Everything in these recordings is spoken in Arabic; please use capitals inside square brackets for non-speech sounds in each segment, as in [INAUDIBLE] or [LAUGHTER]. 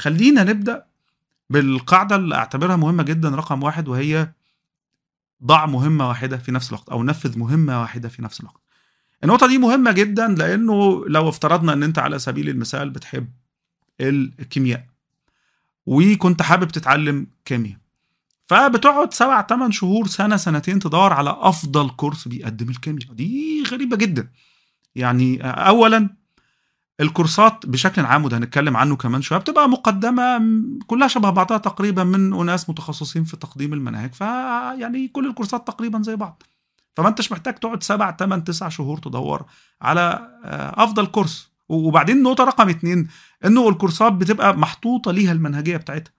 خلينا نبدأ بالقاعدة اللي أعتبرها مهمة جدا رقم واحد وهي ضع مهمة واحدة في نفس الوقت أو نفذ مهمة واحدة في نفس الوقت. النقطة دي مهمة جدا لأنه لو افترضنا إن أنت على سبيل المثال بتحب الكيمياء وكنت حابب تتعلم كيمياء فبتقعد سبع ثمان شهور سنة سنتين تدور على أفضل كورس بيقدم الكيمياء. دي غريبة جدا. يعني اولا الكورسات بشكل عام وده هنتكلم عنه كمان شوية بتبقى مقدمة كلها شبه بعضها تقريبا من أناس متخصصين في تقديم المناهج فيعني كل الكورسات تقريبا زي بعض. فما انتش محتاج تقعد سبع ثمان تسع شهور تدور على أفضل كورس. وبعدين النقطه رقم اتنين إنه الكورسات بتبقى محطوطة ليها المنهجية بتاعتها.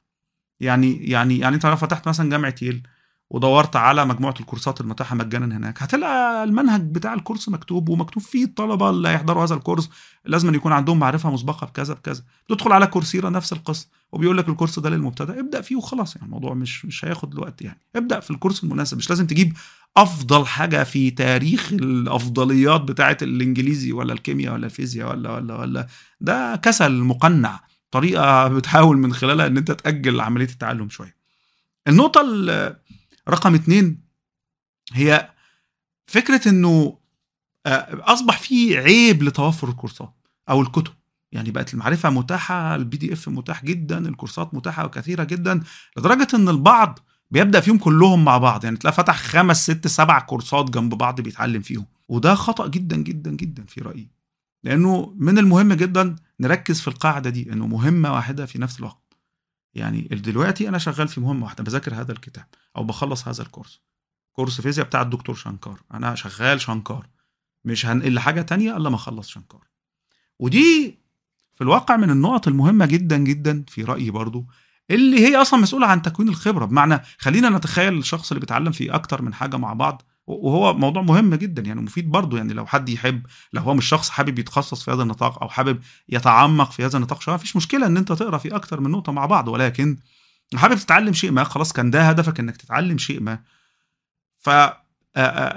يعني يعني يعني انت لو فتحت مثلا جامعة ييل ودورت على مجموعة الكورسات المتاحة مجانا هناك. هتلاقي المنهج بتاع الكورس مكتوب ومكتوب فيه الطلبة اللي هيحضروا هذا الكورس. لازم يكون عندهم معرفة مسبقة بكذا بكذا. تدخل على كورسيرا نفس القصة وبيقول لك الكورس ده للمبتدئ ابدأ فيه وخلاص. يعني الموضوع مش مش هياخد الوقت يعني. ابدأ في الكورس المناسب. مش لازم تجيب أفضل حاجة في تاريخ الأفضليات بتاعة الإنجليزي ولا الكيمياء ولا الفيزياء ولا ولا ولا. ده كسل مقنع. طريقة بتحاول من خلالها إن أنت تأجل عملية التعلم شوية. النقطة رقم اتنين هي فكرة إنه أصبح في عيب لتوفر الكورسات أو الكتب. يعني بقت المعرفة متاحة ال PDF متاح جدا الكورسات متاحة وكثيرة جدا لدرجة إن البعض بيبدأ فيهم كلهم مع بعض. يعني تلاقي فتح خمس ست سبع كورسات جنب بعض بيتعلم فيهم. وده خطأ جدا جدا جدا في رأيي. لأنه من المهم جدا نركز في القاعدة دي إنه مهمة واحدة في نفس الوقت. يعني دلوقتي أنا شغال في مهمة واحدة بذاكر هذا الكتاب أو بخلص هذا الكورس. كورس فيزياء بتاع الدكتور شنكار. أنا شغال شنكار. مش هنقل حاجة تانية إلا ما أخلص شنكار. ودي في الواقع من النقط المهمة جدا جدا في رأيي برضو اللي هي أصلا مسؤولة عن تكوين الخبرة. بمعنى خلينا نتخيل الشخص اللي بيتعلم في أكتر من حاجة مع بعض وهو موضوع مهم جدا يعني مفيد برضه يعني لو حد يحب لو هو مش شخص حابب يتخصص في هذا النطاق أو حابب يتعمق في هذا النطاق شوية مفيش مشكلة إن أنت تقرأ في أكتر من نقطة مع بعض ولكن حابب تتعلم شيء ما خلاص كان ده هدفك إنك تتعلم شيء ما. ف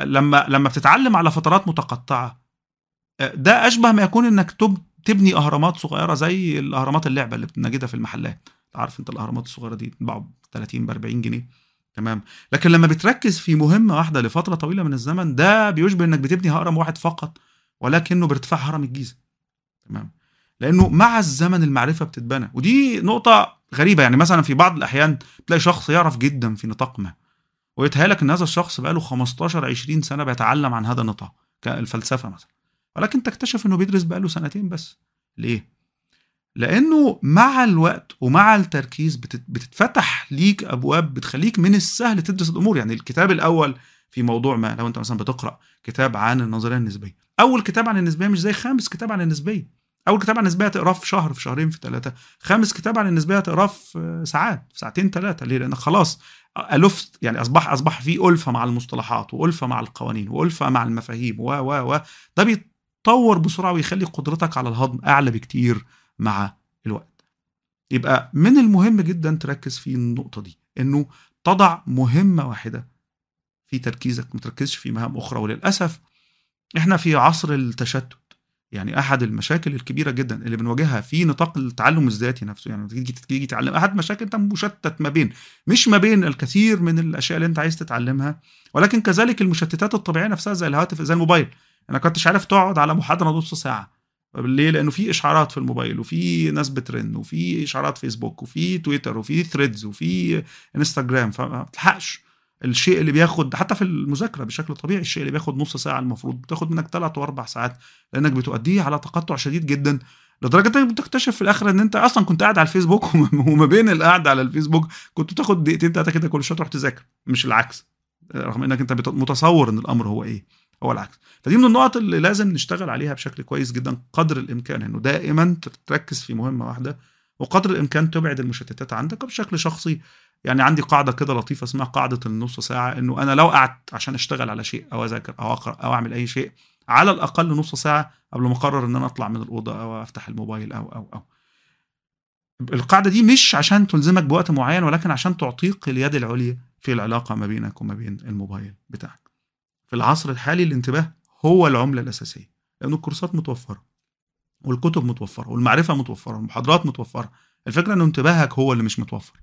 لما لما بتتعلم على فترات متقطعة ده أشبه ما يكون إنك تبني أهرامات صغيرة زي الأهرامات اللعبة اللي بنجدها في المحلات. عارف أنت الأهرامات الصغيرة دي بتتباع ب 30 ب 40 جنيه؟ تمام. لكن لما بتركز في مهمة واحدة لفترة طويلة من الزمن ده بيشبه إنك بتبني هرم واحد فقط ولكنه بارتفاع هرم الجيزة. تمام. لأنه مع الزمن المعرفة بتتبنى. ودي نقطة غريبة. يعني مثلا في بعض الأحيان تلاقي شخص يعرف جدا في نطاق ما ويتهيألك إن هذا الشخص بقاله 15 20 سنة بيتعلم عن هذا النطاق كالفلسفة مثلا. ولكن تكتشف إنه بيدرس بقاله سنتين بس. ليه؟ لأنه مع الوقت ومع التركيز بتتفتح ليك أبواب بتخليك من السهل تدرس الأمور. يعني الكتاب الأول في موضوع ما لو أنت مثلا بتقرأ كتاب عن النظرية النسبية. أول كتاب عن النسبية مش زي خامس كتاب عن النسبية. أول كتاب عن النسبية تقراه في شهر في شهرين في ثلاثة خامس كتاب عن النسبية تقراه في ساعات في ساعتين ثلاثة ليه؟ لأن خلاص الفت يعني أصبح أصبح في ألفة مع المصطلحات وألفة مع القوانين وألفة مع المفاهيم و و و. ده بيتطور بسرعة ويخلي قدرتك على الهضم أعلى بكتير. مع الوقت. يبقى من المهم جدا تركز في النقطة دي إنه تضع مهمة واحدة في تركيزك ما تركزش في مهام أخرى. وللأسف إحنا في عصر التشتت يعني أحد المشاكل الكبيرة جدا اللي بنواجهها في نطاق التعلم الذاتي نفسه يعني تيجي تيجي تتعلم أحد مشاكل انت مشتت ما بين مش ما بين الكثير من الأشياء اللي أنت عايز تتعلمها ولكن كذلك المشتتات الطبيعية نفسها زي الهاتف زي الموبايل. أنا كنتش عارف تقعد على محاضرة نص ساعة. ليه؟ لأنه في إشعارات في الموبايل وفي ناس بترن وفي إشعارات فيسبوك وفي تويتر وفي ثريدز وفي إنستغرام فما بتلحقش. الشيء اللي بياخد حتى في المذاكرة بشكل طبيعي الشيء اللي بياخد نص ساعة المفروض بتاخد منك ثلاث وأربع ساعات لأنك بتؤديه على تقطع شديد جدا لدرجة إنك بتكتشف في الآخر إن أنت أصلا كنت قاعد على الفيسبوك [LAUGHS] وما بين القعدة على الفيسبوك كنت بتاخد دقيقتين ثلاثة كده كل شوية تروح تذاكر مش العكس. رغم إنك أنت متصور إن الأمر هو إيه. هو العكس. فدي من النقط اللي لازم نشتغل عليها بشكل كويس جدا قدر الإمكان إنه دائما تركز في مهمة واحدة وقدر الإمكان تبعد المشتتات عندك بشكل شخصي. يعني عندي قاعدة كده لطيفة اسمها قاعدة النص ساعة إنه أنا لو قعدت عشان أشتغل على شيء أو أذاكر أو أقرأ أو أعمل أي شيء على الأقل نص ساعة قبل ما أقرر إن أنا أطلع من الأوضة أو أفتح الموبايل أو أو أو. القاعدة دي مش عشان تلزمك بوقت معين ولكن عشان تعطيك اليد العليا في العلاقة ما بينك وما بين الموبايل بتاعك. في العصر الحالي الانتباه هو العملة الأساسية لأن الكورسات متوفرة والكتب متوفرة والمعرفة متوفرة والمحاضرات متوفرة. الفكرة انه انتباهك هو اللي مش متوفر.